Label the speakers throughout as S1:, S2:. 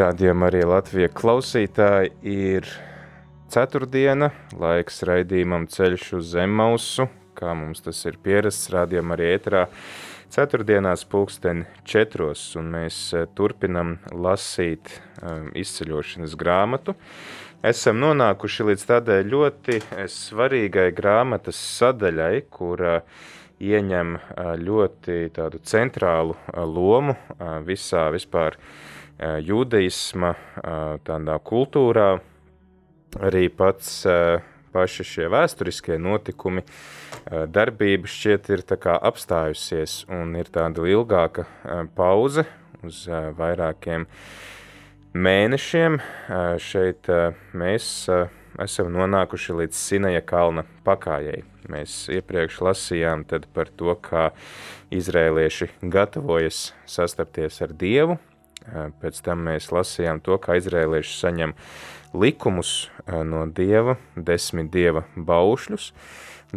S1: Rādījumā arī Latvijas klausītāji ir ceturtdiena, laiks raidījumam ceļš uz Zemmausu, kā mums tas ir pierasts rādījumā arī ēterā. Ceturtdienās pulksteni četros, un mēs eh, turpinam lasīt um, izceļošanas grāmatu. Esam nonākuši līdz tādai ļoti eh, svarīgai grāmatas sadaļai, kura ieņem eh, ļoti tādu centrālu lomu visā vispār jūdaisma tādā kultūrā, arī pats paši šie vēsturiskie notikumi, darbība šķiet ir apstājusies un ir tāda ilgāka pauze uz vairākiem mēnešiem. Šeit mēs esam nonākuši līdz Sinaja kalna pakājai. Mēs iepriekš lasījām par to, kā izrēlieši gatavojas sastapties ar Dievu, Pēc tam mēs lasījām to, kā izrēlieši saņem likumus no Dieva, desmit Dieva baušļus.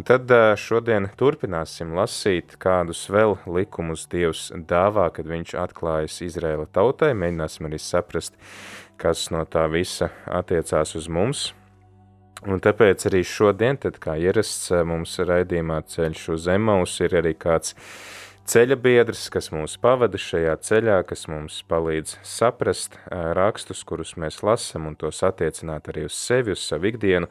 S1: Tad šodien turpināsim lasīt, kādus vēl likumus Dievs dāvā, kad viņš atklājas Izrēla tautai. Mēģināsim arī saprast, kas no tā visa attiecās uz mums. Un tāpēc arī šodien, tad kā ierasts mums raidījumā ceļš uz Emaus, ir arī kāds ceļa biedrs, kas mūs pavada šajā ceļā, kas mums palīdz saprast rakstus, kurus mēs lasam un tos attiecināt arī uz sevi, uz savu ikdienu.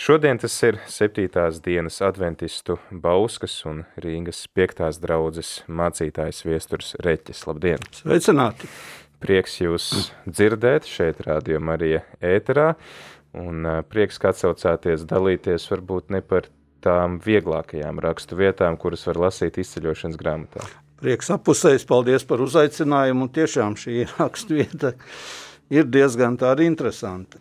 S1: Šodien tas ir septītās dienas adventistu Bauskas un Rīgas piektās draudzes mācītājs viesturs Reķis. Labdien!
S2: Sveicināti!
S1: Prieks jūs dzirdēt šeit rādījumā Marija ēterā un prieks, ka atsaucāties dalīties varbūt ne par tām vieglākajām rakstu vietām, kuras var lasīt izceļošanas grāmatā.
S2: Prieks apusējis, paldies par uzaicinājumu, un tiešām šī rakstu vieta ir diezgan tāda interesanta.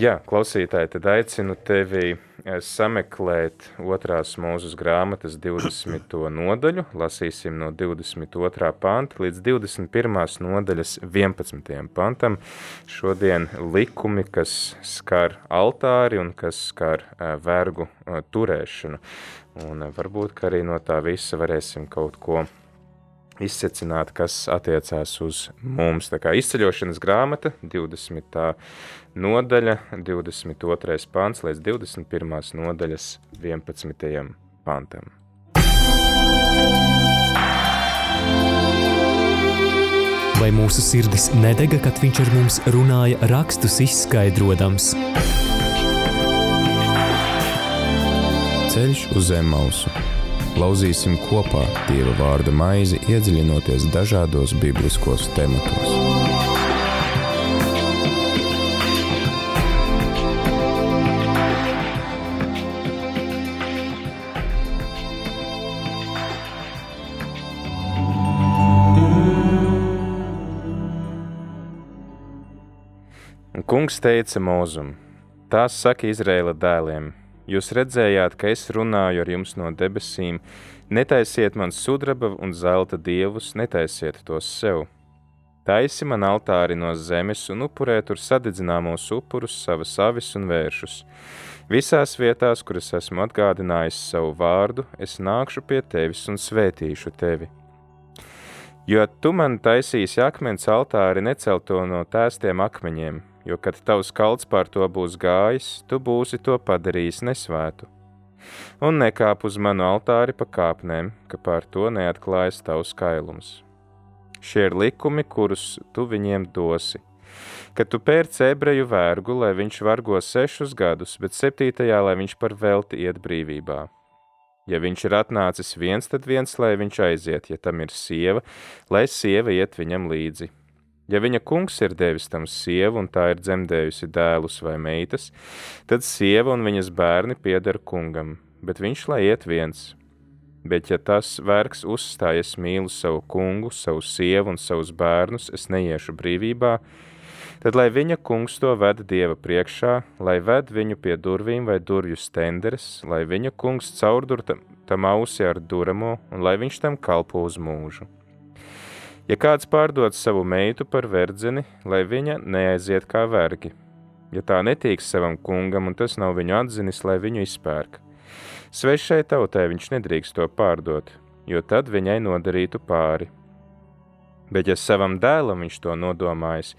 S1: Jā, klausītāji, tad aicinu tevi sameklēt otrās mūzes grāmatas 20. nodaļu. Lasīsim no 22. panta līdz 21. nodaļas 11. pantam. Šodien likumi, kas skar altāri un kas skar eh, vergu eh, turēšanu. Un varbūt, ka arī no tā visa varēsim kaut ko izsecināt, kas attiecās uz mums. Tā kā izceļošanas grāmata, 20. nodaļa, 22. pants līdz 21. nodaļas 11. pantam.
S3: Vai mūsu sirdis nedega, kad viņš ar mums runāja rakstus izskaidrojams?
S1: Ceļš uz zem mausu Lauzīsim kopā Dieva vārda maizi, iedziļinoties dažādos bibliskos tematos. Un kungs teica Mozum: Tās saka Izraēla dēliem, Jūs redzējāt, ka es runāju ar jums no debesīm, netaisiet man sudraba un zelta dievus, netaisiet tos sev. Taisi man altāri no zemes un upurē tur sadedzināmos upurus, savas avis un vēršus. Visās vietās, kur es esmu atgādinājis savu vārdu, es nākšu pie tevis un svētīšu tevi. Jo tu man taisīsi akmens altāri necelto no tēstiem akmeņiem, jo kad tavs kalts pār to būs gājis, tu būsi to padarījis nesvētu. Un nekāp uz manu altāri pa kāpnēm, ka pār to neatklājas tavs kailums. Šie ir likumi, kurus tu viņiem dosi. Kad tu pērc ebreju vergu, lai viņš vargo sešus gadus, bet septītajā, lai viņš par velti iet brīvībā. Ja viņš ir atnācis viens, tad viens, lai viņš aiziet, ja tam ir sieva, lai sieva iet viņam līdzi Ja viņa kungs ir devis tam sievu un tā ir dzemdējusi dēlus vai meitas, tad sieva un viņas bērni pieder kungam, bet viņš lai iet viens. Bet, ja tas vergs uzstāj, es mīlu savu kungu, savu sievu un savus bērnus, es neiešu brīvībā, tad lai viņa kungs to ved dieva priekšā, lai ved viņu pie durvīm vai durvju stenderes, lai viņa kungs caurdur tam, tam ausi ar duramo un lai viņš tam kalpo uz mūžu. Ja kāds pārdod savu meitu par verdzeni, lai viņa neaiziet kā vergi, ja tā netīks savam kungam un tas nav viņu atzinis, lai viņu izpērk. Svešai tautai viņš nedrīkst to pārdot, jo tad viņai nodarītu pāri. Bet, ja savam dēlam viņš to nodomājis,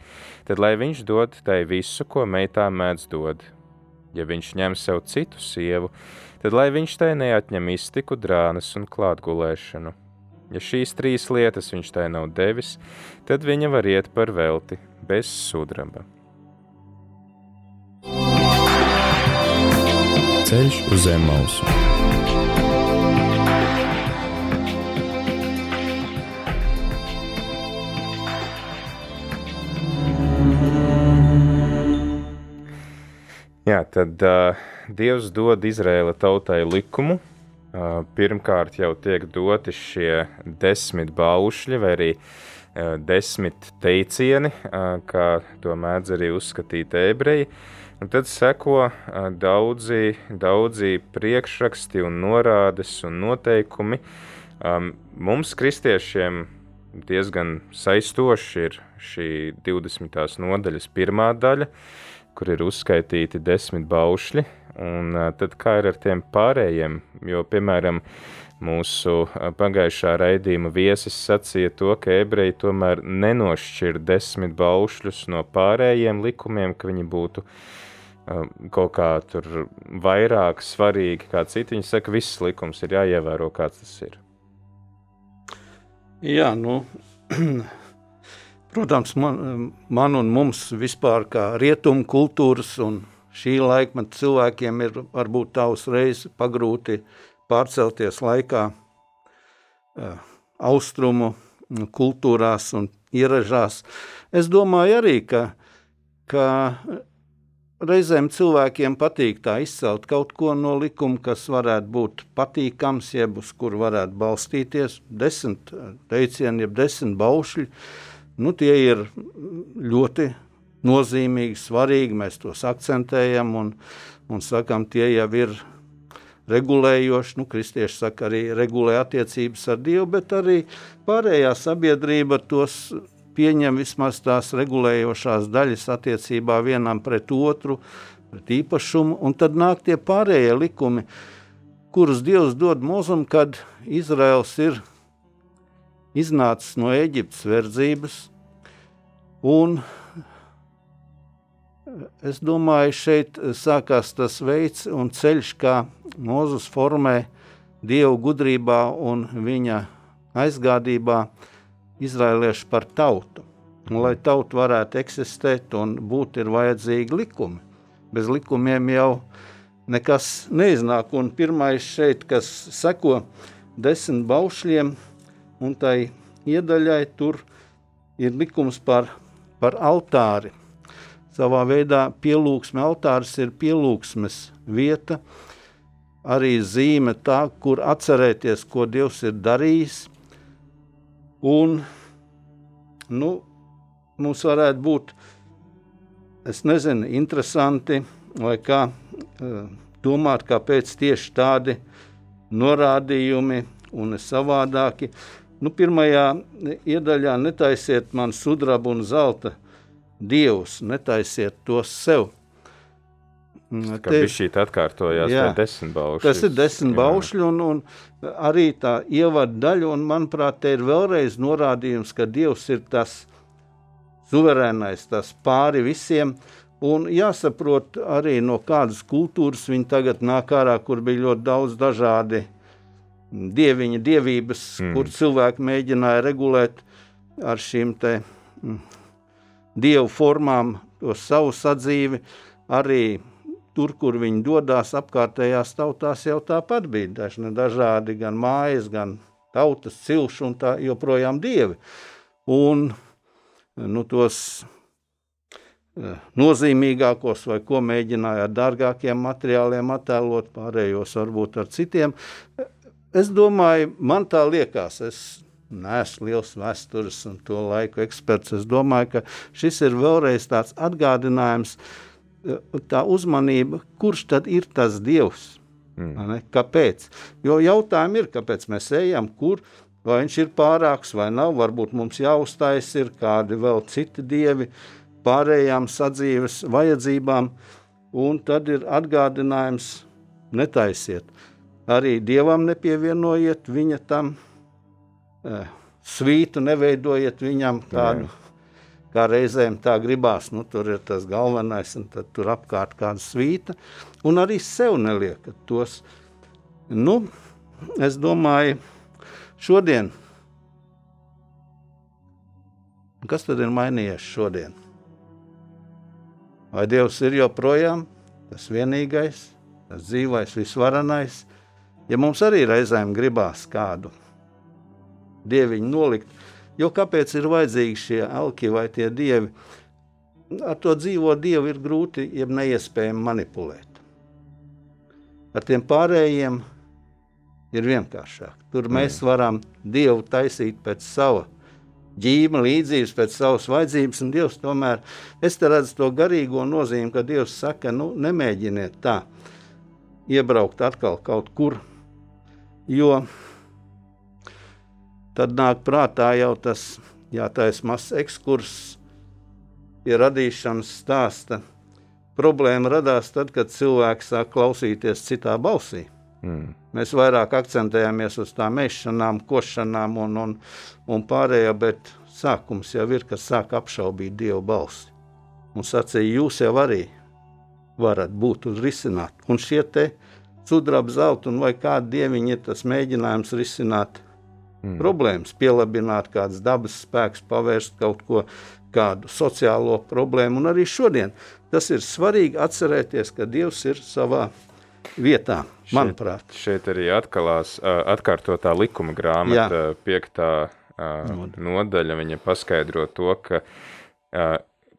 S1: tad lai viņš dod tai visu, ko meitā mēdz dod. Ja viņš ņem sev citu sievu, tad lai viņš tai neatņem iztiku, drānas un klātgulēšanu. Ja šīs trīs lietas viņš tai nav devis, tad viņa var iet par velti bez sudraba.
S3: Ceļš uz zem mausu.
S1: Jā, tad uh, Dievs dod Izraēla tautai likumu. Uh, pirmkārt, jau tiek doti šie desmit baušļi, vai arī uh, desmit teicieni, uh, kā to mēdz arī uzskatīt ebreji. Un tad seko daudzi, daudzi priekšraksti, un norādes un noteikumi. Um, mums, kristiešiem, diezgan saistoši ir šī 20. nodaļas pirmā daļa. Kur ir uzskaitīti desmit baušļi, un tad kā ir ar tiem pārējiem, jo, piemēram, mūsu pagājušā raidījuma viesis sacīja to, ka ebreji tomēr nenošķir desmit baušļus no pārējiem likumiem, ka viņi būtu kaut kā tur vairāk svarīgi kā citi. Viņi saka, viss likums ir jāievēro, kāds tas ir.
S2: Jā, nu, Protams, man, man un mums vispār kā rietumu kultūras un šī laikmeta cilvēkiem ir varbūt tā uzreiz pagrūti pārcelties laikā austrumu kultūrās un ieražās. Es domāju arī, ka, ka reizēm cilvēkiem patīk tā izcelt kaut ko no likuma, kas varētu būt patīkams, jeb uz kur varētu balstīties. Desmit teicieni, jeb desmit baušļi. Nu, tie ir ļoti nozīmīgi, svarīgi. Mēs tos akcentējam un, un sakām, tie jau ir regulējoši. Nu, kristieši saka, arī regulē attiecības ar Dievu, bet arī pārējā sabiedrība tos pieņem vismaz tās regulējošās daļas attiecībā vienam pret otru, pret īpašumu, un tad nāk tie pārējie likumi, kurus Dievs dod mūzum, kad Izraels ir iznācis no Eģiptes verdzības. Un es domāju, šeit sākās tas veids un ceļš, kā Mozus formē Dievu gudrībā un viņa aizgādībā izraelieši par tautu. Un, lai tauta varētu eksistēt un būt, ir vajadzīgi likumi. Bez likumiem jau nekas neiznāk. Un pirmais šeit, kas seko desmit baušļiem, un tai iedaļai tur ir likums par, par altāri. Savā veidā pielūgsme altāris ir pielūgsmes vieta, arī zīme tā, kur atcerēties, ko Dievs ir darījis. Un, nu, mums varētu būt, es nezinu, interesanti, vai kā eh, domāt, kāpēc tieši tādi norādījumi un savādāki. Nu, pirmajā iedaļā netaisiet man sudrabu un zelta dievus, netaisiet tos sev.
S1: Kā bija šī atkārtojās, jā, desmit baušļi.
S2: Tas ir desmit baušļi un, un arī tā ievada daļa, un manuprāt, te ir vēlreiz norādījums, ka Dievs ir tas suverēnais, tas pāri visiem, un jāsaprot arī no kādas kultūras viņi tagad nāk ārā, kur bija ļoti daudz dažādi dieviņa dievības, mm. kur cilvēki mēģināja regulēt ar šīm te mm, dievu formām to savu sadzīvi, arī tur, kur viņi dodas apkārtējās tautās, jau tāpat bija dažni dažādi gan mājas, gan tautas cilši un tā joprojām dievi. Un nu, tos eh, nozīmīgākos vai ko mēģināja ar dārgākiem materiāliem attēlot, pārējos varbūt ar citiem es domāju, man tā liekas, es neesmu liels vēstures un to laiku eksperts. Es domāju, ka šis ir vēlreiz tāds atgādinājums, eh, tā uzmanība, kurš tad ir tas dievs? Mm. Kāpēc? Jo jautājumi ir, kāpēc mēs ejam, kur, vai viņš ir pārāks vai nav. Varbūt mums jāuztais ir kādi vēl citi dievi pārējām sadzīves vajadzībām, un tad ir atgādinājums netaisiet. Arī dievam nepievienojiet viņa tam svītu, neveidojiet viņam kādu. Jā. Kā reizēm tā gribās, nu, tur ir tas galvenais, un tad tur apkārt kāda svīta. Un arī sev neliekat tos. Nu, es domāju, šodien, kas tad ir mainījies šodien? Vai Dievs ir joprojām tas vienīgais, tas dzīvais, visvarenais? Ja mums arī reizēm gribās kādu dieviņu nolikt. Jo kāpēc ir vajadzīgi šie alki vai tie dievi? Ar to dzīvo dievu ir grūti, jeb neiespējami manipulēt. Ar tiem pārējiem ir vienkāršāk. Tur mm. mēs varam dievu taisīt pēc sava ģīma, līdzības, pēc savas vajadzības, un Dievs tomēr, es te redzu to garīgo nozīmi, ka Dievs saka, nu, nemēģiniet tā iebraukt atkal kaut kur, jo tad nāk prātā jau tas jātais mazs ekskurss pie radīšanas stāsta. Problēma radās tad, kad cilvēks sāk klausīties citā balsī. Mm. Mēs vairāk akcentējamies uz tām mešanām, košanām un, un, un pārējo, bet sākums jau ir, kas sāk apšaubīt Dievu balsi. Un sacīja, jūs jau arī varat būt un risināt. Un šie te sudraba zelta un vai kādi dieviņi ir tas mēģinājums risināt mm. problēmas, pielabināt kādas dabas spēks, pavērst kaut ko, kādu sociālo problēmu. Un arī šodien tas ir svarīgi atcerēties, ka Dievs ir savā vietā, manuprāt.
S1: Šeit, šeit arī atkalās, atkārtotā likuma grāmata, Jā. piektā nodaļa, viņa paskaidro to, ka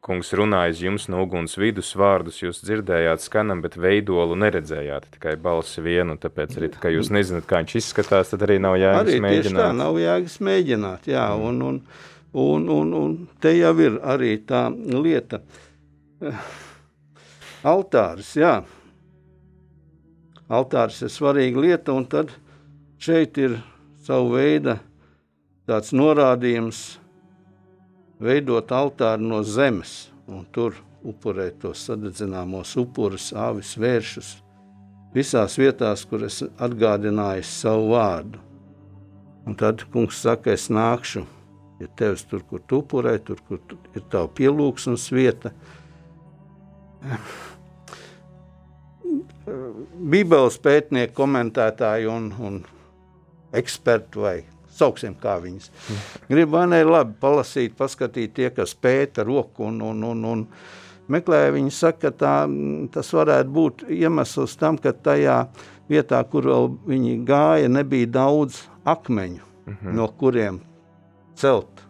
S1: kungs runājis jums no uguns vidus vārdus, jūs dzirdējāt skanam, bet veidolu neredzējāt, tikai balsi vienu, tāpēc arī, ka jūs nezināt, kā viņš izskatās, tad arī nav jēgas arī mēģināt. Arī tā,
S2: nav jēgas mēģināt, jā, un, un, un, un, un te jau ir arī tā lieta. Altāris, jā. Altāris ir svarīga lieta, un tad šeit ir savu veidu tāds norādījums, veidot altāru no zemes un tur upurēt tos sadedzināmos upurus, āvis, vēršus, visās vietās, kur es atgādināju savu vārdu. Un tad kungs saka, es nākšu ja tevis tur, kur tu upurē, tur, kur tu, ir tava pielūgsmes vieta. Bībeles pētnieki, komentētāji un, un eksperti vai sauksim kā viņas. Gribu vai ne labi palasīt, paskatīt tie, kas pēta roku un, un, un, un meklē, viņi saka, ka tā, tas varētu būt iemesls tam, ka tajā vietā, kur viņi gāja, nebija daudz akmeņu, mm -hmm. no kuriem celt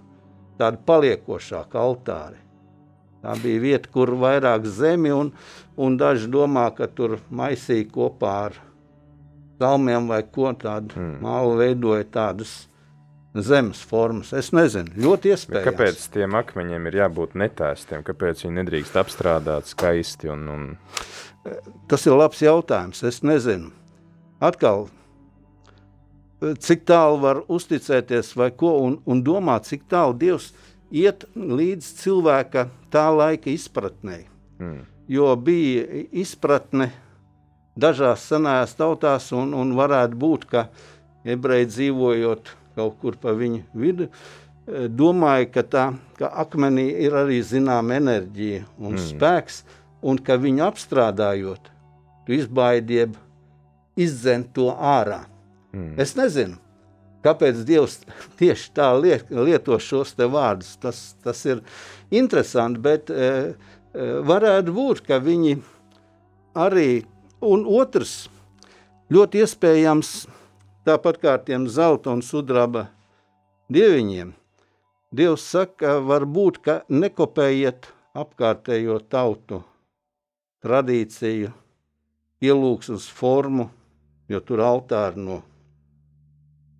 S2: tādu paliekošāku altāri. Tā bija vieta, kur vairāk zemi, un, un daži domā, ka tur maisīja kopā ar salmiem vai ko tādu mm. mālu veidoja tādas zemes formas. Es nezinu, ļoti iespējams.
S1: Bet kāpēc tiem akmeņiem ir jābūt netēstiem? Kāpēc viņi nedrīkst apstrādāt skaisti? Un, un...
S2: Tas ir labs jautājums. Es nezinu. Atkal, cik tālu var uzticēties vai ko un, un domāt, cik tālu Dievs iet līdz cilvēka tā laika izpratnē. Hmm. Jo bija izpratne dažās senajās tautās un, un varētu būt, ka ebreji dzīvojot kaut kur pa viņu vidu. E, domāju, ka tā ka akmenī ir arī zināma enerģija un mm. spēks, un ka viņu apstrādājot, tu izbaidi, izdzen to ārā. Mm. Es nezinu, kāpēc Dievs tieši tā liet, lieto šos vārdus. Tas, tas ir interesanti, bet e, e, varētu būt, ka viņi arī, un otrs, ļoti iespējams, tāpat kā ar tiem zelta un sudraba dieviņiem. Dievs saka, varbūt, ka nekopējiet apkārtējo tautu tradīciju, ielūksmes formu, jo tur altāri no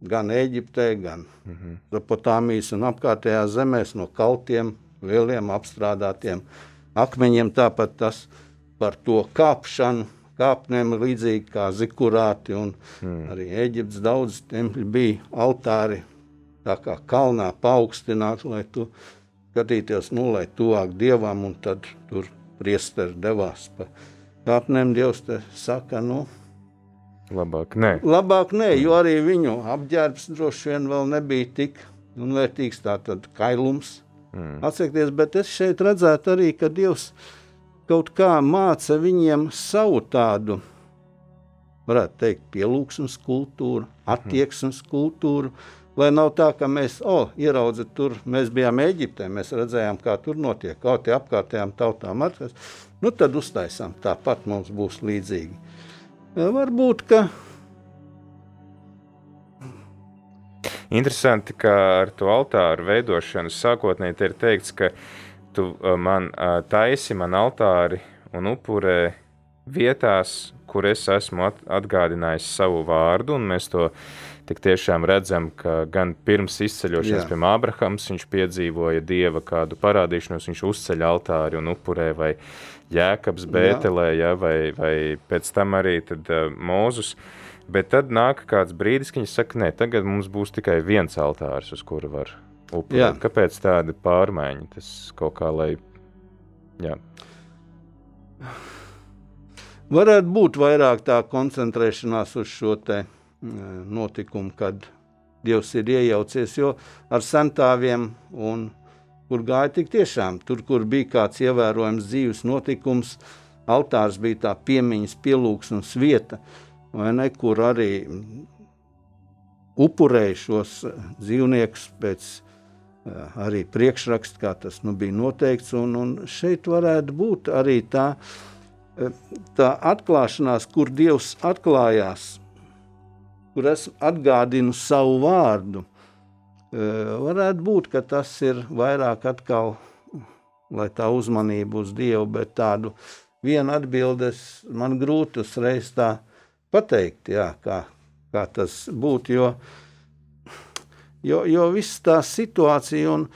S2: gan Eģiptē, gan Mesopotāmijas un apkārtējās zemēs no kaltiem, lieliem apstrādātiem akmeņiem. Tāpat tas par to kāpšanu, kāpnēm līdzīgi kā zikurāti un mm. arī Eģiptes daudz tempļi bija altāri tā kā kalnā paaugstināt, lai tu skatīties, nu, lai tuvāk Dievam un tad tur priesteri devās pa kāpnēm. Dievs te saka, nu,
S1: Labāk nē.
S2: Labāk nē, jo arī viņu apģērbs droši vien vēl nebija tik vērtīgs, tā tad kailums. Mm. Atcerieties, bet es šeit redzētu arī, ka Dievs kaut kā māca viņiem savu tādu, varētu teikt, pielūgsmes kultūru, attieksmes kultūru. Lai nav tā, ka mēs, oh, ieraudzījām, tur mēs bijām Eģiptē, mēs redzējām, kā tur notiek, kā tie apkārtējām tautām atrast. Nu, tad uztaisām, tāpat mums būs līdzīgi. Varbūt, ka
S1: Interesanti, ka ar to altāru veidošanu sākotnēji ir teikts, ka tu man taisi man altāri un upurē vietās, kur es esmu atgādinājis savu vārdu, un mēs to tik tiešām redzam, ka gan pirms izceļošanas, piemēram, Abrahams, viņš piedzīvoja Dieva kādu parādīšanos, viņš uzceļ altāri un upurē vai Jēkabs Bētelē, ja, vai, vai pēc tam arī tad uh, Mūzus. Bet tad nāk kāds brīdis, kad viņš saka, nē, tagad mums būs tikai viens altārs, uz kuru var upurēt. Kāpēc tāda pārmaiņa? Tas kaut kā, lai, jā.
S2: Varētu būt vairāk tā koncentrēšanās uz šo te notikumu, kad Dievs ir iejaucies, jo ar sentāviem un kur gāja tik tiešām, tur, kur bija kāds ievērojams dzīves notikums, altārs bija tā piemiņas pielūgsmes vieta, ne, kur arī upurēja šos dzīvniekus pēc arī priekšrakstu, kā tas nu, bija noteikts. Un, un šeit varētu būt arī tā, tā atklāšanās, kur Dievs atklājās kur es atgādinu savu vārdu. Varētu būt, ka tas ir vairāk atkal, lai tā uzmanība uz Dievu, bet tādu vienu atbildes man grūti uzreiz tā pateikt, jā, kā, kā tas būtu, jo, jo, jo viss tā situācija un,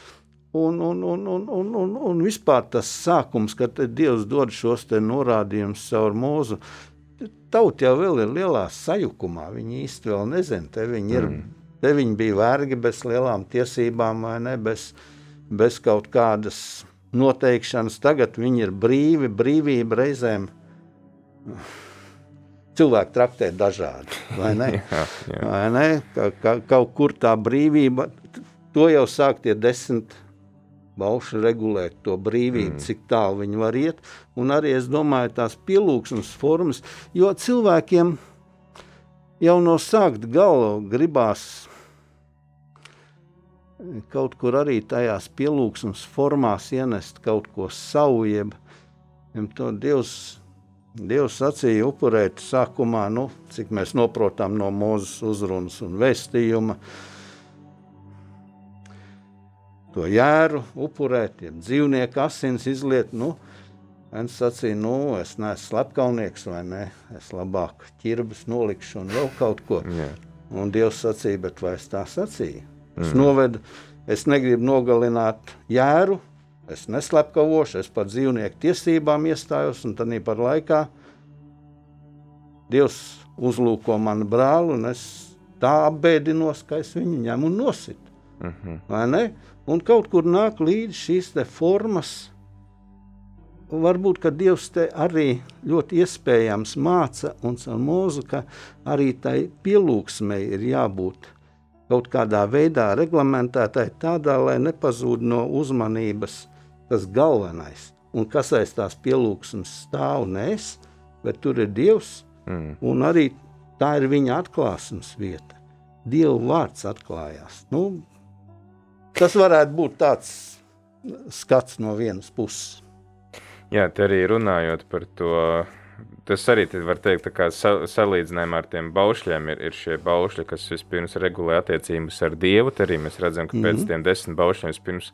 S2: un, un, un, un, un, un, un vispār tas sākums, kad Dievs dod šos norādījumus caur mūzu, tauta jau vēl ir lielā sajukumā. Viņi īsti vēl nezina. Te viņi, ir, mm. te viņi bija vergi bez lielām tiesībām, vai ne, bez, bez kaut kādas noteikšanas. Tagad viņi ir brīvi, brīvība reizēm. Cilvēki traktē dažādi, vai ne? jā, jā. Vai ne? Ka, ka, kaut kur tā brīvība, to jau sāk tie desmit bauši regulēt to brīvību, mm. cik tālu viņi var iet. Un arī es domāju, tās pielūgsmes formas, jo cilvēkiem jau no sākta gala gribās kaut kur arī tajās pielūgsmes formās ienest kaut ko savu, jeb to Dievs, Dievs sacīja upurēt sākumā, nu, cik mēs noprotam no mūzes uzrunas un vēstījuma, to jēru upurēt, ja dzīvnieku asins izliet. Nu, Viens sacīja, nu, es neesmu slepkavnieks, vai ne? Es labāk ķirbas nolikšu un vēl kaut ko. Yeah. Un Dievs sacīja, bet vai es tā sacīju? Es mm. novedu, es negribu nogalināt jēru, es neslepkavošu, es par dzīvnieku tiesībām iestājos, un tad par laikā Dievs uzlūko manu brāli, un es tā apbēdinos, ka es viņu ņemu un nositu. -hmm. Vai ne? Un kaut kur nāk līdzi šīs formas. Varbūt, ka Dievs te arī ļoti iespējams māca un caur mūzu, ka arī tai pielūgsmei ir jābūt kaut kādā veidā reglamentētai tādā, lai nepazūd no uzmanības tas galvenais. Un kas aiz tās pielūgsmes stāv, nes, bet tur ir Dievs, mm. un arī tā ir viņa atklāsmes vieta. Dieva vārds atklājās. Nu, Tas varētu būt tāds skats no vienas puses.
S1: Jā, te arī runājot par to, tas arī var teikt, ka salīdzinājumā ar tiem baušļiem ir, ir šie baušļi, kas vispirms regulē attiecības ar Dievu. Tad arī mēs redzam, ka pēc mm -hmm. tiem desmit baušļiem vispirms,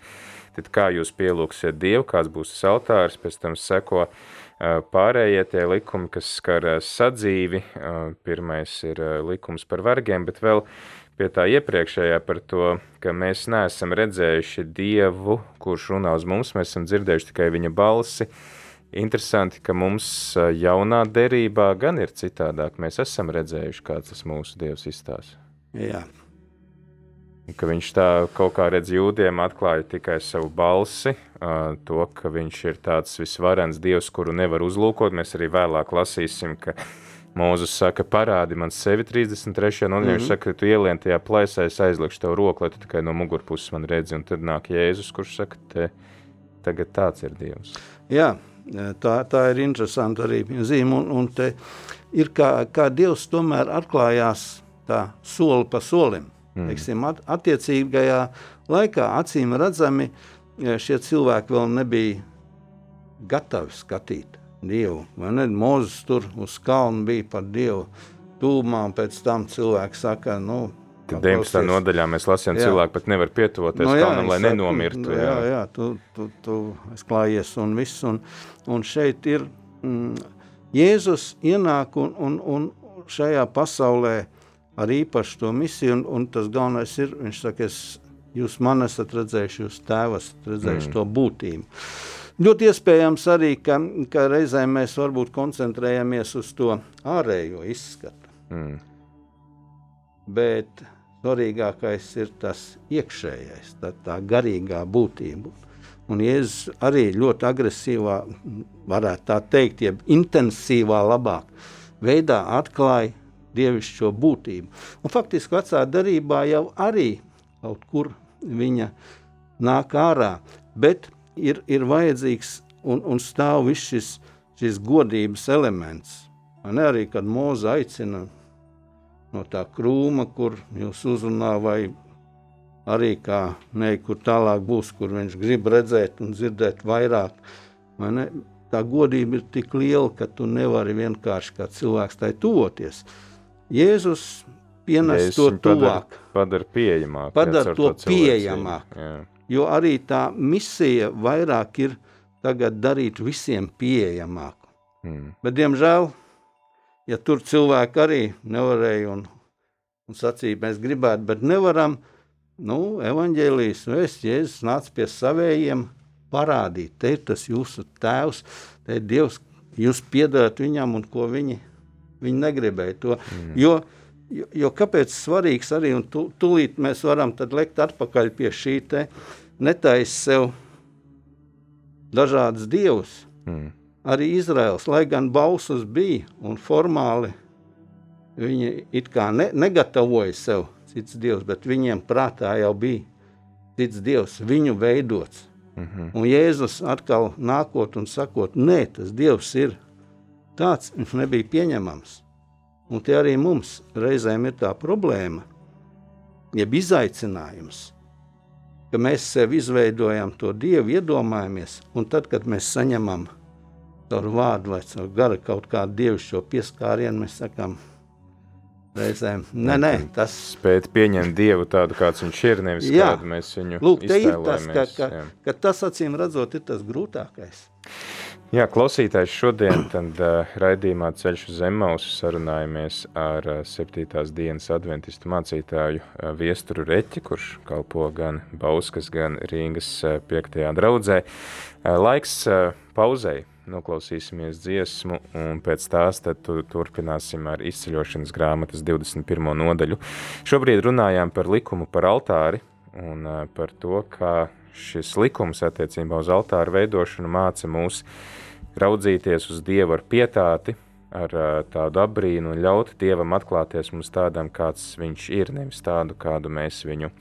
S1: tad kā jūs pielūksiet Dievu, kāds būs tas altārs, pēc tam seko pārējie tie likumi, kas skar sadzīvi. Pirmais ir likums par vergiem, bet vēl pie tā iepriekšējā par to, ka mēs neesam redzējuši Dievu, kurš runā uz mums, mēs esam dzirdējuši tikai viņa balsi. Interesanti, ka mums jaunā derībā gan ir citādāk. Mēs esam redzējuši, kāds tas mūsu Dievs izstāsta.
S2: Jā.
S1: Ka viņš tā kaut kā redz jūdiem, atklāja tikai savu balsi, to, ka viņš ir tāds visvarens Dievs, kuru nevar uzlūkot. Mēs arī vēlāk lasīsim, ka Mūzes saka, parādi man sevi 33. un mm -hmm. viņš saka, tu ielien tajā plēsē, es aizlikšu tev roku, lai tu tikai no mugurpuses man redzi. Un tad nāk Jēzus, kurš saka, te, tagad tāds ir Dievs.
S2: Jā, tā, tā ir interesanta arī zīme. Un, un te ir kā, kā Dievs tomēr atklājās tā soli pa solim. Mm. Teiksim, at, attiecīgajā laikā acīm redzami šie cilvēki vēl nebija gatavi skatīt Dievu. Mozus tur uz kalna bija par Dievu tūmā, un pēc tam cilvēki saka, nu,
S1: Tad 19. nodaļā mēs lasījām, ka cilvēki pat nevar pietuvoties no, nu jā, kalnam, lai saku, nenomirtu.
S2: Jā, jā, jā tu, tu, tu klājies un viss. Un, un šeit ir mm, Jēzus ienāk un, un, un šajā pasaulē ar īpašu to misiju, un, un tas galvenais ir, viņš saka, es, jūs man esat redzējuši, jūs tēvas redzējuši mm. to būtību. Ļoti iespējams arī, ka, ka reizēm mēs varbūt koncentrējamies uz to ārējo izskatu. Mm. Bet svarīgākais ir tas iekšējais, tā, tā garīgā būtība. Un Jēzus arī ļoti agresīvā, varētu tā teikt, jeb intensīvā, labāk veidā atklāja dievišķo būtību. Un faktiski vecā darbā jau arī kaut kur viņa nāk ārā, bet ir, ir vajadzīgs un, un stāv viss šis, šis godības elements. Man arī, kad mūza aicina no tā krūma, kur jūs uzrunā, vai arī kā ne, kur tālāk būs, kur viņš grib redzēt un dzirdēt vairāk. Ne, tā godība ir tik liela, ka tu nevari vienkārši kā cilvēks tai tuvoties. Jēzus pienes Jēzus to tuvāk.
S1: Padara, pieejamāk.
S2: Padara to, to pieejamāk. Jā jo arī tā misija vairāk ir tagad darīt visiem pieejamāku. Mm. Bet, diemžēl, ja tur cilvēki arī nevarēja un, un sacīja, mēs gribētu, bet nevaram, nu, evaņģēlijas vēsts, Jēzus nāca pie savējiem parādīt, te ir tas jūsu tēvs, te ir Dievs, jūs piedarat viņam un ko viņi, viņi negribēja to, mm. jo, jo, jo kāpēc svarīgs arī, un tu, tūlīt mēs varam tad lekt atpakaļ pie šī te, netaisa sev dažādas dievus. Mm. Arī Izraels, lai gan bausas bija un formāli viņi it kā ne, negatavoja sev cits dievs, bet viņiem prātā jau bija cits dievs, viņu veidots. Mm -hmm. Un Jēzus atkal nākot un sakot, nē, tas dievs ir tāds, nebija pieņemams. Un tie arī mums reizēm ir tā problēma, jeb izaicinājums ka mēs sev izveidojam to dievu, iedomājamies, un tad, kad mēs saņemam caur vārdu vai caur gara kaut kādu dievišķo pieskārienu, mēs sakām, reizēm, nē, nē, tas...
S1: Spēt pieņemt dievu tādu, kāds viņš ir, nevis jā, kādu mēs viņu
S2: Lūk, ir tas, ka, ka, ka tas, acīm redzot, ir tas grūtākais.
S1: Jā, klausītājs šodien tad, uh, raidījumā Ceļš uz Zemmausu sarunājamies ar uh, 7. dienas adventistu mācītāju uh, Viesturu Reķi, kurš kalpo gan Bauskas, gan Rīgas uh, 5. draudzē. Uh, laiks uh, pauzei, noklausīsimies dziesmu, un pēc tās tu, turpināsim ar izceļošanas grāmatas 21. nodaļu. Šobrīd runājām par likumu par altāri un par to, kā šis likums attiecībā uz altāru veidošanu māca mūs raudzīties uz Dievu ar pietāti, ar tādu apbrīnu un ļaut Dievam atklāties mums tādam, kāds viņš ir, nevis tādu, kādu mēs viņu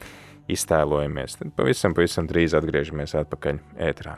S1: iztēlojamies. Tad pavisam, pavisam drīz atgriežamies atpakaļ ētrā.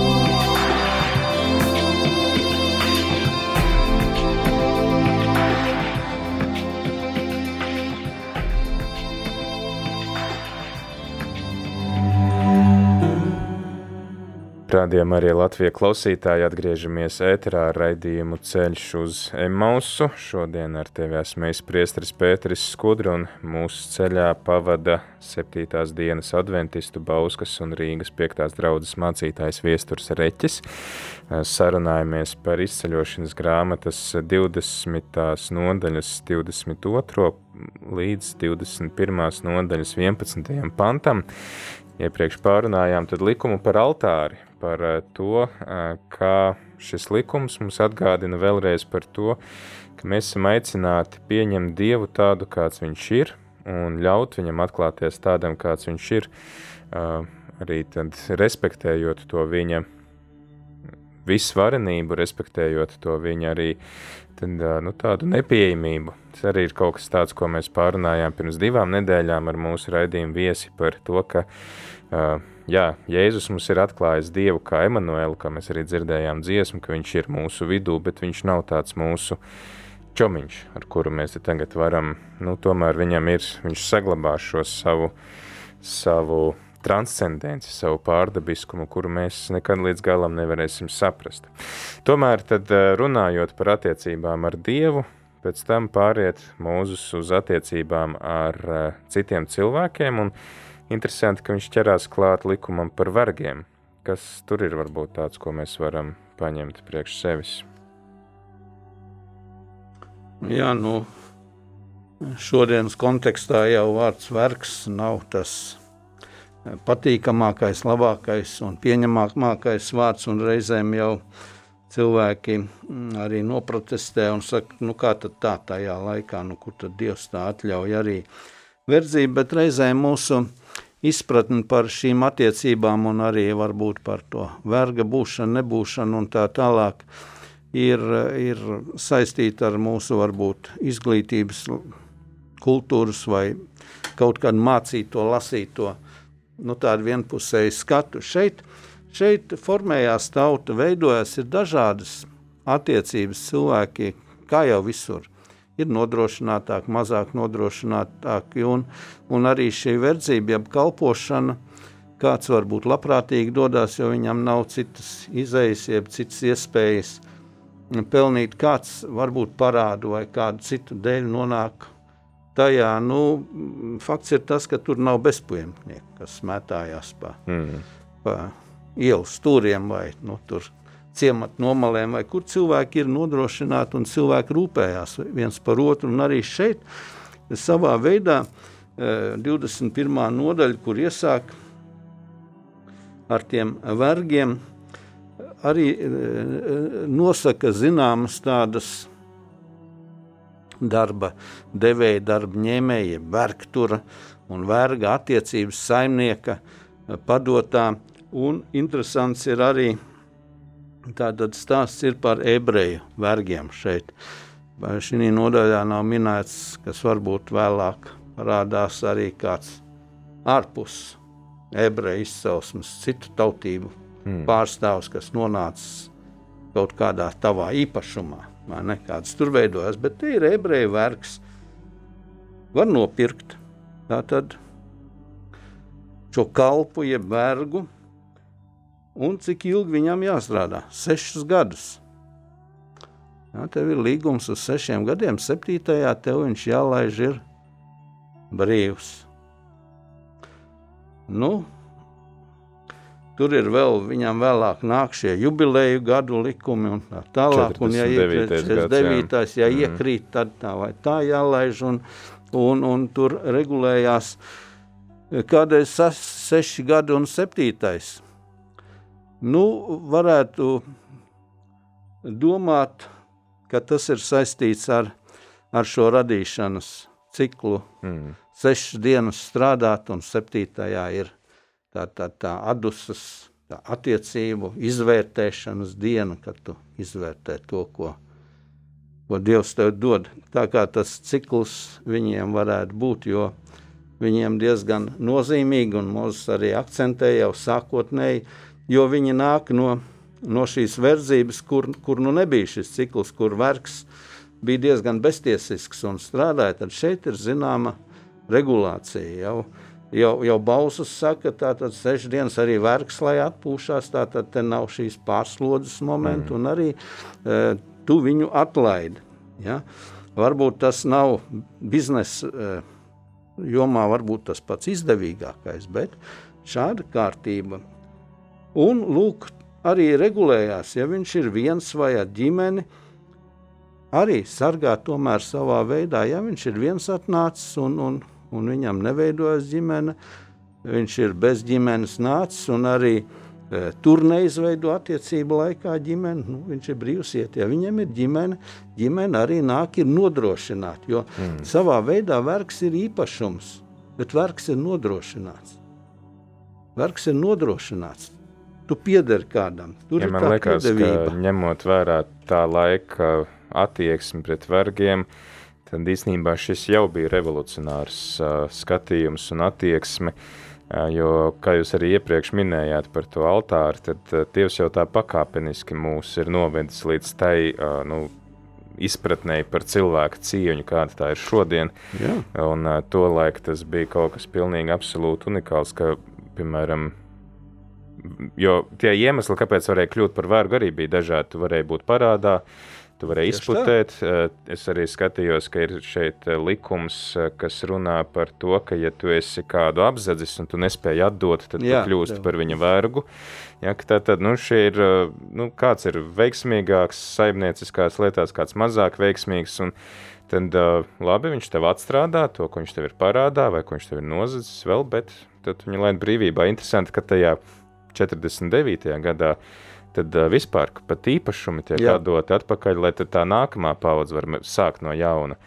S1: Rādījumā arī Latvijas klausītāji atgriežamies ēterā ar raidījumu ceļš uz Emausu. Šodien ar tevi esmu es priestris Pēteris Skudra un mūsu ceļā pavada septītās dienas adventistu Bauskas un Rīgas piektās draudzes mācītājs Viesturs Reķis. Sarunājamies par izceļošanas grāmatas 20. nodaļas 22. līdz 21. nodaļas 11. pantam iepriekš pārunājām, tad likumu par altāri, par eh, to, eh, kā šis likums mums atgādina vēlreiz par to, ka mēs esam aicināti pieņemt Dievu tādu, kāds viņš ir, un ļaut viņam atklāties tādam, kāds viņš ir, eh, arī respektējot to viņa visvarenību, respektējot to viņa arī tad, nu, tādu nepieejamību. Tas arī ir kaut kas tāds, ko mēs pārunājām pirms divām nedēļām ar mūsu raidījumu viesi par to, ka Uh, jā, Jēzus mums ir atklājis Dievu kā Emanuelu, kā mēs arī dzirdējām dziesmu, ka viņš ir mūsu vidū, bet viņš nav tāds mūsu čomiņš, ar kuru mēs tagad varam, nu, tomēr viņam ir, viņš saglabā šo savu, savu transcendenci, savu pārdabiskumu, kuru mēs nekad līdz galam nevarēsim saprast. Tomēr tad runājot par attiecībām ar Dievu, pēc tam pāriet mūzus uz attiecībām ar citiem cilvēkiem un Interesanti, ka viņš ķerās klāt likumam par vergiem. Kas tur ir varbūt tāds, ko mēs varam paņemt priekš sevis?
S2: Jā, nu, šodienas kontekstā jau vārds vergs nav tas patīkamākais, labākais un pieņemamākais vārds, un reizēm jau cilvēki mm, arī noprotestē un saka, nu kā tad tā tajā laikā, nu kur tad Dievs tā atļauj arī verdzību, bet reizēm mūsu izpratni par šīm attiecībām un arī varbūt par to verga būšanu, nebūšanu un tā tālāk ir, ir saistīta ar mūsu varbūt izglītības kultūras vai kaut kādu mācīto, lasīto, nu tādu vienpusēju skatu. Šeit, šeit formējās tauta, veidojās ir dažādas attiecības cilvēki, kā jau visur ir nodrošinātāki, mazāk nodrošinātāki. Un, un arī šī verdzība, jeb kalpošana, kāds varbūt labprātīgi dodas, jo viņam nav citas izējas, jeb citas iespējas pelnīt, kāds varbūt parādu vai kādu citu dēļ nonāk tajā. Nu, fakts ir tas, ka tur nav bezpajumtnieku, kas metājās pa, mm. pa ielas stūriem vai nu, tur ciematu nomalēm, vai kur cilvēki ir nodrošināti un cilvēki rūpējās viens par otru. Un arī šeit, savā veidā, 21. nodaļa, kur iesāk ar tiem vergiem, arī nosaka zināmas tādas darba devēja, darba ņēmēja, vergtura un verga attiecības saimnieka padotā. Un interesants ir arī tātad stāsts ir par ebreju vergiem šeit. Šī nodaļā nav minēts, kas varbūt vēlāk parādās arī kāds ārpus ebreju izcelsmes, citu tautību mm. pārstāvs, kas nonācis kaut kādā tavā īpašumā ne, kāds tur veidojas, bet te ir ebreju vergs. Var nopirkt tātad šo kalpu, jeb vergu, un cik ilgi viņam jāstrādā? Sešus gadus. Jā, tev ir līgums uz sešiem gadiem, septītajā tev viņš jālaiž ir brīvs. Nu, Tur ir vēl, viņam vēlāk nāk šie jubileju gadu likumi un tā tālāk. Un, ja iekrīt 49. Gads, jā. ja mm. iekrīt, tad tā vai tā jālaiž un, un, un tur regulējās kādreiz seši gadi un septītais. Nu, varētu domāt, ka tas ir saistīts ar, ar šo radīšanas ciklu. Mm. Sešas dienas strādāt un septītajā ir tā, tā, tā adusas tā attiecību izvērtēšanas diena, kad tu izvērtē to, ko, ko Dievs tev dod. Tā kā tas cikls viņiem varētu būt, jo viņiem diezgan nozīmīgi, un Mozus arī akcentē jau sākotnēji, jo viņi nāk no, no šīs verdzības, kur, kur nu nebija šis cikls, kur vergs bija diezgan beztiesisks un strādāja, tad šeit ir zināma regulācija jau jau, jau Bausas saka, tātad sešas dienas arī vergs, lai atpūšās, tātad te nav šīs pārslodzes momentu, mm. un arī e, tu viņu atlaidi. Ja? Varbūt tas nav biznesa e, jomā, varbūt tas pats izdevīgākais, bet šāda kārtība. Un lūk, arī regulējās, ja viņš ir viens vai ar ģimeni, arī sargā tomēr savā veidā, ja viņš ir viens atnācis un, un un viņam neveidojas ģimene. Viņš ir bez ģimenes nācis un arī e, tur neizveido attiecību laikā ģimeni. Nu, viņš ir brīvs iet. Ja viņam ir ģimene, ģimene arī nāk ir nodrošināta. Jo mm. savā veidā vergs ir īpašums, bet vergs ir nodrošināts. Vergs ir nodrošināts. Tu piederi kādam. Tur
S1: ja man liekas, piedevība. ka ņemot vērā tā laika attieksmi pret vergiem, tad īstenībā šis jau bija revolucionārs uh, skatījums un attieksme. Uh, jo, kā jūs arī iepriekš minējāt par to altāri, tad uh, Dievs jau tā pakāpeniski mūs ir novedis līdz tai uh, nu, izpratnē par cilvēku cieņu, kāda tā ir šodien. Jā. Un uh, to laiku tas bija kaut kas pilnīgi absolūti unikāls, ka, piemēram, jo tie iemesli, kāpēc varēja kļūt par vergu, arī bija dažādi. Tu varēji būt parādā, uh, Tu vari izputēt. Eh, es arī skatījos, ka ir šeit eh, likums, eh, kas runā par to, ka, ja tu esi kādu apzadzis un tu nespēji atdot, tad jā, tu kļūsti jā. par viņa vergu. Ja, tā tad, nu, ir, nu, kāds ir veiksmīgāks saimnieciskās lietās, kāds mazāk veiksmīgs. Un, tad labi, viņš tev atstrādā to, ko viņš tev ir parādā, vai ko viņš tev ir nozadzis vēl, bet tad viņa laid brīvībā. Interesanti, ka tajā 49. gadā tad uh, vispār pat īpašumi tiek Jā. atdoti atpakaļ, lai tā nākamā paudze var sākt no jauna.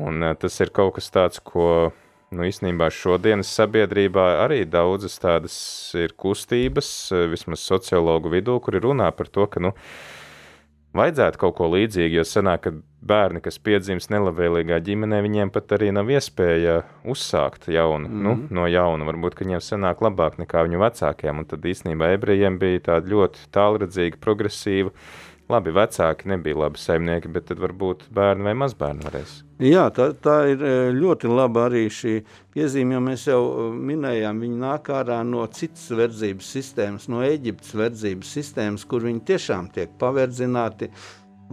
S1: Un uh, tas ir kaut kas tāds, ko nu, īstenībā šodienas sabiedrībā arī daudzas tādas ir kustības, vismaz sociologu vidū, kuri runā par to, ka, nu, uh, vajadzētu kaut ko līdzīgu, jo sanāk, ka bērni, kas piedzimst nelabvēlīgā ģimenē, viņiem pat arī nav iespēja uzsākt jaunu, mm -hmm. nu, mhm. no jauna. Varbūt, viņiem sanāk labāk nekā viņu vecākiem, un tad īstenībā ebrejiem bija tāda ļoti tālredzīga, progresīva labi, vecāki nebija labi saimnieki, bet tad varbūt bērni vai mazbērni varēs.
S2: Jā, tā, tā ir e, ļoti laba arī šī piezīme, jo mēs jau e, minējām, viņi nāk ārā no citas verdzības sistēmas, no Eģiptes verdzības sistēmas, kur viņi tiešām tiek paverdzināti,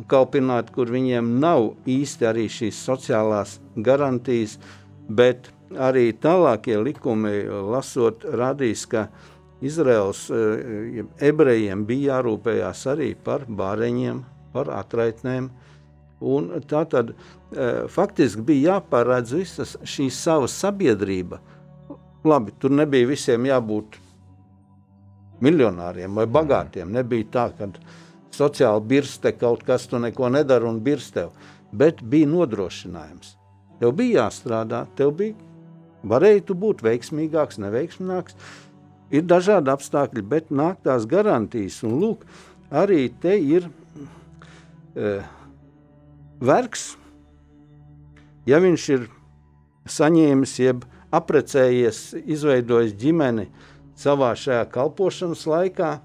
S2: kalpināti, kur viņiem nav īsti arī šīs sociālās garantijas, bet arī tālākie likumi lasot radīs, ka Izraels uh, ebrejiem bija jārūpējās arī par bāreņiem, par atraitnēm. Un tā tad uh, faktiski bija jāpārēdz visas šī sava sabiedrība. Labi, tur nebija visiem jābūt miljonāriem vai bagātiem. Nebija tā, ka sociāli birste kaut kas, tu neko nedara un birstev. Bet bija nodrošinājums. Tev bija jāstrādā, tev bija, varēja tu būt veiksmīgāks, neveiksmīgāks. Ir dažādi apstākļi, bet nāk tās garantijas. Un lūk, arī te ir e, vergs, ja viņš ir saņēmis, jeb aprecējies, izveidojis ģimeni savā šajā kalpošanas laikā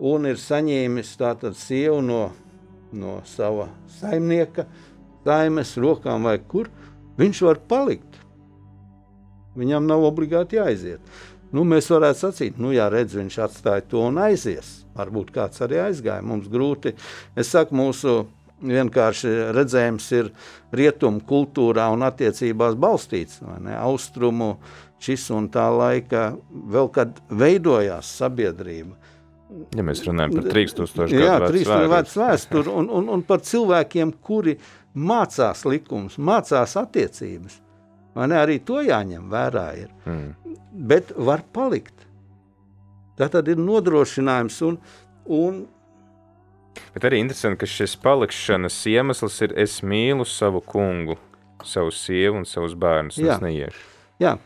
S2: un ir saņēmis tātad sievu no, no sava saimnieka, saimes rokām vai kur, viņš var palikt. Viņam nav obligāti jāaiziet. Nu, mēs varētu sacīt, nu, jā, redz, viņš atstāja to un aizies. Varbūt kāds arī aizgāja. Mums grūti. Es saku, mūsu vienkārši redzējums ir rietumu kultūrā un attiecībās balstīts. Austrumu šis un tā laika vēl kad veidojās sabiedrība.
S1: Ja mēs runājam par 3000 gadu
S2: Jā, 3000 gadu vēsturi un, un, un par cilvēkiem, kuri mācās likumus, mācās attiecības. Man arī to jāņem vērā ir. Mm. Bet var palikt. Tā tad ir nodrošinājums un, un
S1: Bet arī interesanti, ka šis palikšanas iemesls ir es mīlu savu kungu, savu sievu un savus bērnus. Jā. Es neiešu.
S2: Jā.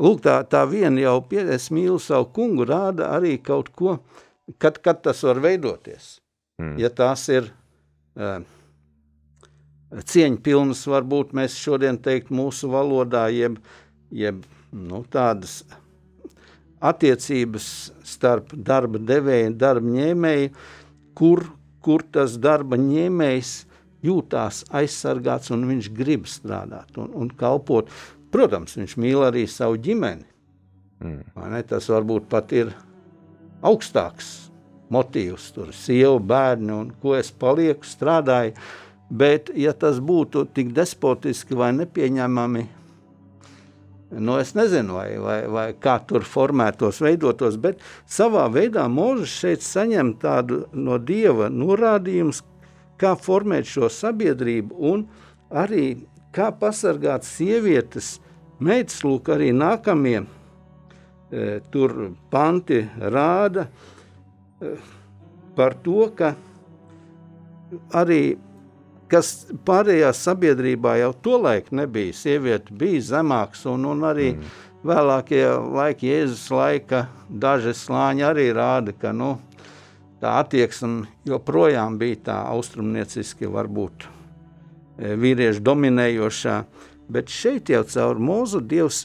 S2: Lūk, tā, tā viena jau pie, es mīlu savu kungu rāda arī kaut ko, kad, kad tas var veidoties. Mm. Ja tās ir uh, cieņpilnas, varbūt mēs šodien teikt mūsu valodā, jeb, jeb nu, tādas attiecības starp darba devēju un darba ņēmēju, kur kur tas darba ņēmējs jūtās aizsargāts un viņš grib strādāt un, un kalpot. Protams, viņš mīl arī savu ģimeni. Mm. Tas varbūt pat ir augstāks motīvs, tur sieva, bērni un ko es palieku, strādāju. Bet, ja tas būtu tik despotiski vai nepieņemami, Nu, es nezinu, vai, vai, vai kā tur formētos, veidotos, bet savā veidā Mozus šeit saņem tādu no dieva norādījumu, kā formēt šo sabiedrību un arī kā pasargāt sievietes. Meitas, lūk, arī nākamie e, tur panti rāda e, par to, ka arī kas pārējā sabiedrībā jau tolaik nebija. Sieviete bija zemāks, un, un arī mm. vēlākie laiki, Jēzus laika, daži slāņi arī rāda, ka nu, tā attieksme joprojām bija tā austrumnieciski, varbūt e, vīriešu dominējošā. Bet šeit jau caur mūzu Dievs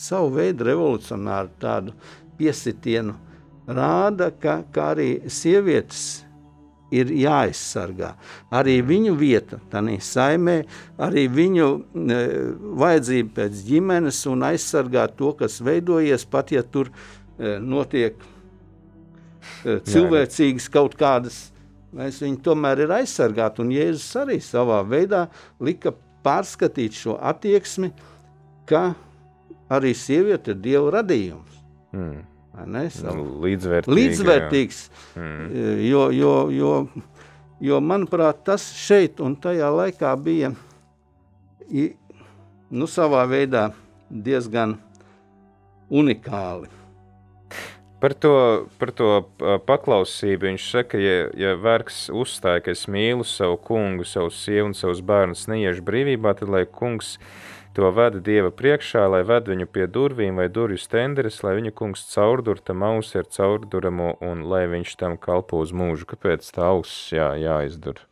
S2: savu veidu revolucionāru tādu piesitienu rāda, ka, ka arī sievietes ir jāaizsargā. Arī viņu vieta, tādā saimē, arī viņu e, vajadzība pēc ģimenes un aizsargāt to, kas veidojies, pat ja tur e, notiek e, cilvēcīgas kaut kādas. Mēs viņu tomēr ir aizsargāti, un Jēzus arī savā veidā lika pārskatīt šo attieksmi, ka arī sieviete ir Dieva radījums. Mm.
S1: Ne, savu, līdzvērtīgs.
S2: līdzvērtīgs mm. jo, jo, jo, jo, manuprāt, tas šeit un tajā laikā bija nu, savā veidā diezgan unikāli.
S1: Par to, par to paklausību viņš saka, ja, ja vergs uzstāja, ka es mīlu savu kungu, savu sievu un savus bērnus, neiešu brīvībā, tad lai kungs uh, To veda Dieva priekšā, lai ved viņu pie durvīm vai durvju stenderes, lai viņa kungs caurdur tam ausi ar caurduramo un lai viņš tam kalpo uz mūžu. Kāpēc tā auss jā, jāizdur?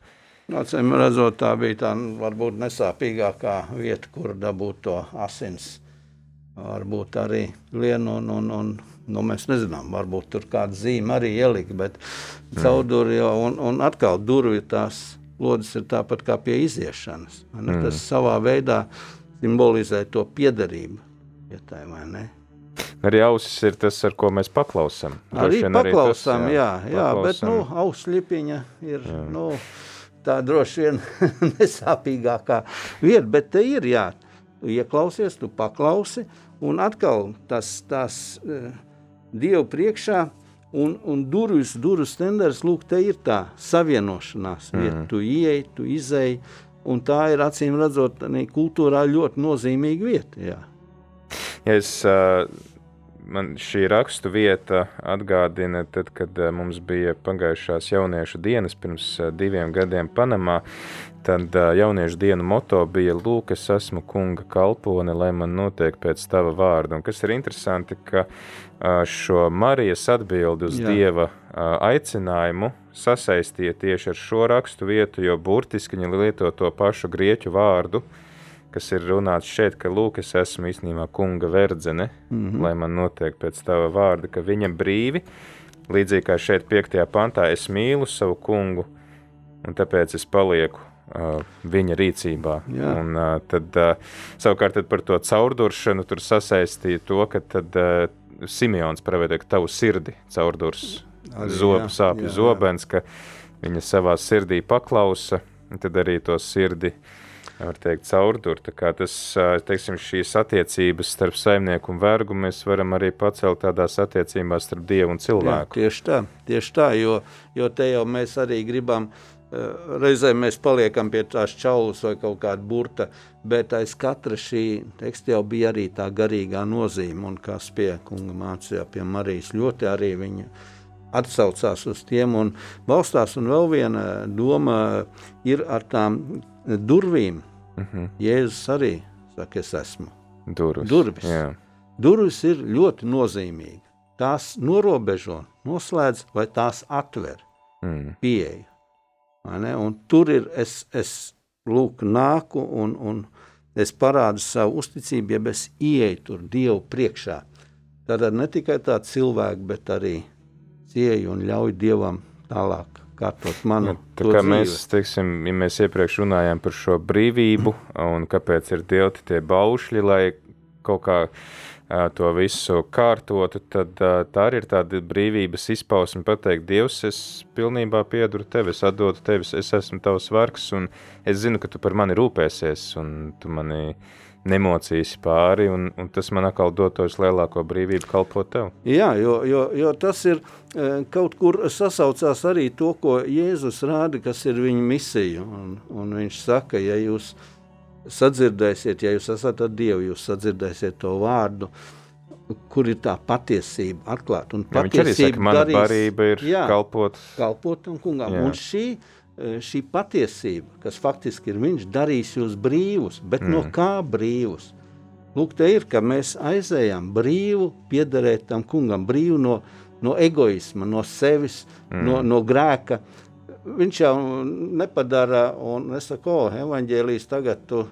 S2: Acīm redzot, tā bija tā varbūt nesāpīgākā vieta, kur dabūt to asins. Varbūt arī lienu un, un, un nu, mēs nezinām, varbūt tur kāda zīme arī ielika, bet mm. caurduri jau un, un atkal durvju tās lodes ir tāpat kā pie iziešanas. Mm. Tas savā veidā simbolizē to piederību. Ja tā,
S1: arī ausis ir tas, ar ko mēs paklausām.
S2: Arī paklausām, arī tas, jā, jā, jā bet nu, auslipiņa ir jā. nu, tā droši vien nesāpīgākā vieta, bet te ir jā, tu ieklausies, tu paklausi, un atkal tas, tas uh, Dievu priekšā, un, un durvis, durvis tenders, lūk, te ir tā savienošanās vieta. Mm. Tu ieej, tu izēji, un tā ir acīm redzot, kultūrā ļoti nozīmīga vieta. Jā.
S1: Es, man šī rakstu vieta atgādina, tad, kad mums bija pagājušās jauniešu dienas pirms diviem gadiem Panamā, tad jauniešu dienu moto bija Lūk, es esmu kunga kalpone, lai man notiek pēc tava vārda. Un kas ir interesanti, ka šo Marijas atbildi uz Jā. Dieva aicinājumu sasaistīja tieši ar šo rakstu vietu, jo burtiski viņa lieto to pašu grieķu vārdu, kas ir runāts šeit, ka lūk, es esmu īstenībā kunga verdzene, mm -hmm. lai man notiek pēc tava vārda, ka viņa brīvi, līdzīgi kā šeit piektajā pantā, es mīlu savu kungu, un tāpēc es palieku uh, viņa rīcībā. Jā. Un, uh, tad, uh, savukārt tad par to caurduršanu tur sasaistīja to, ka tad uh, Simeons praviedoja, ka tavu sirdi caurdurs zobu sāpju zobens, ka viņa savā sirdī paklausa, un tad arī to sirdi var teikt, caurdur. Tas, teiksim, šīs attiecības starp saimnieku un vergu mēs varam arī pacelt tādās attiecībās starp dievu un cilvēku.
S2: Jā, tieši tā, tieši tā jo, jo te jau mēs arī gribam, reizēm mēs paliekam pie tās čaulas vai kaut kāda burta, bet aiz katra šī teksta jau bija arī tā garīgā nozīme, un kas pie kunga mācījā pie Marijas ļoti arī viņa atsaucās uz tiem un balstās. Un vēl viena doma ir ar tām durvīm. Mm -hmm. Jēzus arī saka, es esmu.
S1: Durvis.
S2: Durvis. Jā. Durvis ir ļoti nozīmīgi. Tās norobežo, noslēdz vai tās atver mm. pieeju. Tur ir es, es lūk, nāku un, un es parādu savu uzticību, ja es ieeju tur Dievu priekšā. Tad ne tikai tā cilvēki, bet arī cieju un ļauj Dievam tālāk kārtot manu ja,
S1: tā kā dzīvi. mēs, teiksim, ja mēs iepriekš runājām par šo brīvību un kāpēc ir dievti tie baušļi, lai kaut kā uh, to visu kārtotu, tad tā arī ir tāda brīvības izpausme pateikt, Dievs, es pilnībā piedaru tevi, es atdodu tevi, es esmu tavs vargs un es zinu, ka tu par mani rūpēsies un tu mani uh, nemocīs pāri, un, un tas man atkal dod to lielāko brīvību kalpot tev.
S2: Jā, jo, jo, jo tas ir kaut kur sasaucās arī to, ko Jēzus rāda, kas ir viņa misija. Un, un viņš saka, ja jūs sadzirdēsiet, ja jūs esat ar Dievu, jūs sadzirdēsiet to vārdu, kur ir tā patiesība atklāta. Un
S1: patiesība viņš arī saka, darīs, ir jā, kalpot.
S2: Kalpot un kungām. Jā. Un šī Eh, šī patiesība, kas faktiski ir viņš, darīs jūs brīvus, bet mm. no kā brīvus? Lūk, te ir, ka mēs aizējām brīvu, piederēt tam kungam, brīvu no, no egoisma, no sevis, mm. no, no grēka. Viņš jau nepadara, un es saku, o, evaņģēlijas tagad tu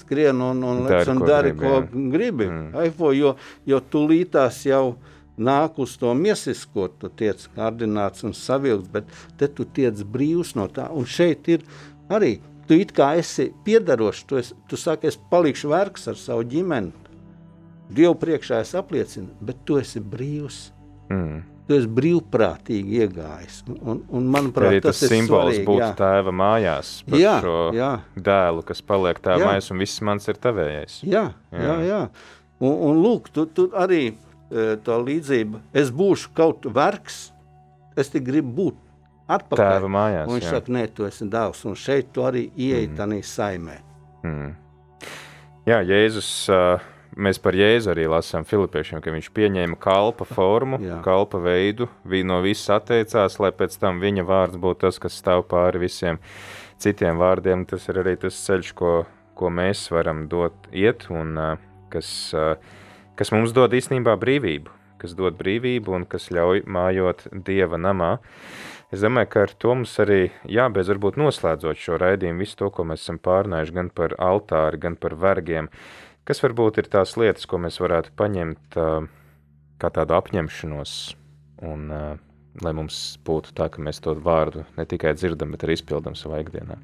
S2: skrien un, un, dari, un dari, ko gribi. Ko gribi. Mm. Aifo, jo, jo tu lītās jau nāk uz to miesisko, tu tiec kārdināts un savilgts, bet te tu tiec brīvs no tā. Un šeit ir arī, tu it kā esi piedarošs, tu, esi, tu saki, es palikšu vergs ar savu ģimeni. Dievu priekšā es apliecinu, bet tu esi brīvs. Mm. Tu esi brīvprātīgi iegājis. Un, un manuprāt,
S1: Arī tas, tas simbols svarīgi, būtu jā. tēva mājās. Jā, šo jā. dēlu, kas paliek tēva jā. mājās, un viss mans ir tavējais.
S2: Jā, jā, jā. jā. Un, un lūk, tu, tu arī tā līdzība. Es būšu kaut vergs, es tik gribu būt atpakaļ.
S1: Tēva mājās.
S2: Un viņš jā. saka, nē, tu esi dēls, un šeit tu arī ieeji mm. tādā saimē. Mm.
S1: Jā, Jēzus, mēs par Jēzu arī lasām Filipiešiem, ka viņš pieņēma kalpa formu, jā. kalpa veidu, viņa no viss atteicās, lai pēc tam viņa vārds būtu tas, kas stāv pāri visiem citiem vārdiem. Tas ir arī tas ceļš, ko, ko mēs varam dot iet un kas uh, kas mums dod īstenībā brīvību, kas dod brīvību un kas ļauj mājot Dieva namā. Es domāju, ka ar to mums arī jābeidz varbūt noslēdzot šo raidījumu, visu to, ko mēs esam pārnājuši gan par altāri, gan par vergiem. Kas varbūt ir tās lietas, ko mēs varētu paņemt kā tādu apņemšanos, un lai mums būtu tā, ka mēs to vārdu ne tikai dzirdam, bet arī izpildam savā ikdienā.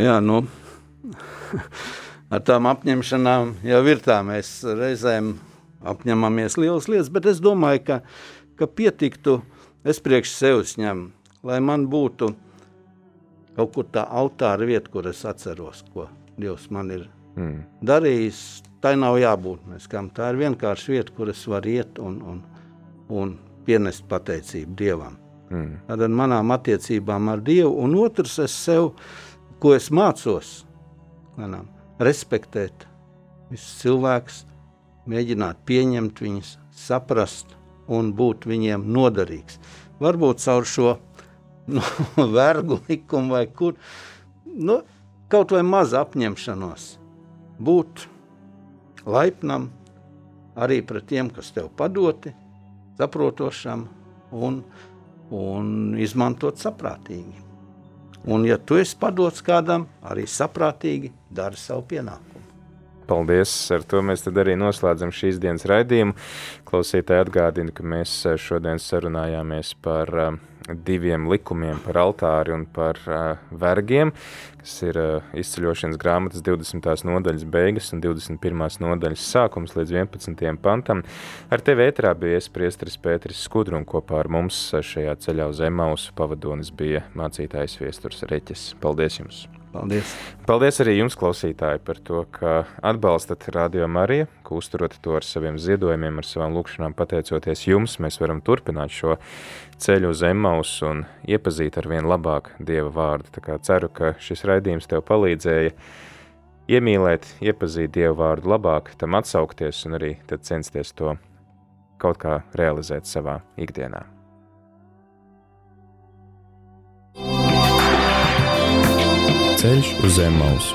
S2: Jā, nu, ar tām apņemšanām jau ir tā, mēs reizēm apņemamies lielas lietas, bet es domāju, ka, ka pietiktu, es priekš sevis ņem, lai man būtu kaut kur tā altāra vieta, kur es atceros, ko Dievs man ir mm. darījis, tai nav jābūt. Mēs, kam, tā ir vienkārši vieta, kur es varu iet un, un, un pienest pateicību Dievam. Mm. Tad ar manām attiecībām ar Dievu, un otrs, es sev, ko es mācos, manām, respektēt visus cilvēkus, mēģināt pieņemt viņus, saprast un būt viņiem noderīgs. Varbūt caur šo nu, vergu likumu vai kur, nu, kaut vai maz apņemšanos būt laipnam arī pret tiem, kas tev padoti, saprotošam un, un izmantot saprātīgi. Un, ja tu esi padots kādam, arī saprātīgi dari savu pienākumu.
S1: Paldies! Ar to mēs arī noslēdzam šīs dienas raidījumu. Klausītāji atgādina, ka mēs šodien sarunājāmies par uh, diviem likumiem par altāri un par uh, vergiem, kas ir izceļošanas grāmatas 20. nodaļas beigas un 21. nodaļas sākums līdz 11. pantam. Ar tevi ētrā bija iespriestris Pēteris Skudru un kopā ar mums šajā ceļā uz Emausu pavadonis bija mācītājs Viesturs Reķis. Paldies jums!
S2: Paldies!
S1: Paldies arī jums, klausītāji, par to, ka atbalstat Radio Mariju, ka uzturat to ar saviem ziedojumiem, ar savām lūkšanām. Pateicoties jums, mēs varam turpināt šo ceļu uz Emmaus un iepazīt ar vien labāk Dieva vārdu. Tā kā ceru, ka šis raidījums tev palīdzēja iemīlēt, iepazīt Dieva vārdu labāk, tam atsaukties un arī censties to kaut kā realizēt savā ikdienā.
S3: Ceļš uz zemes.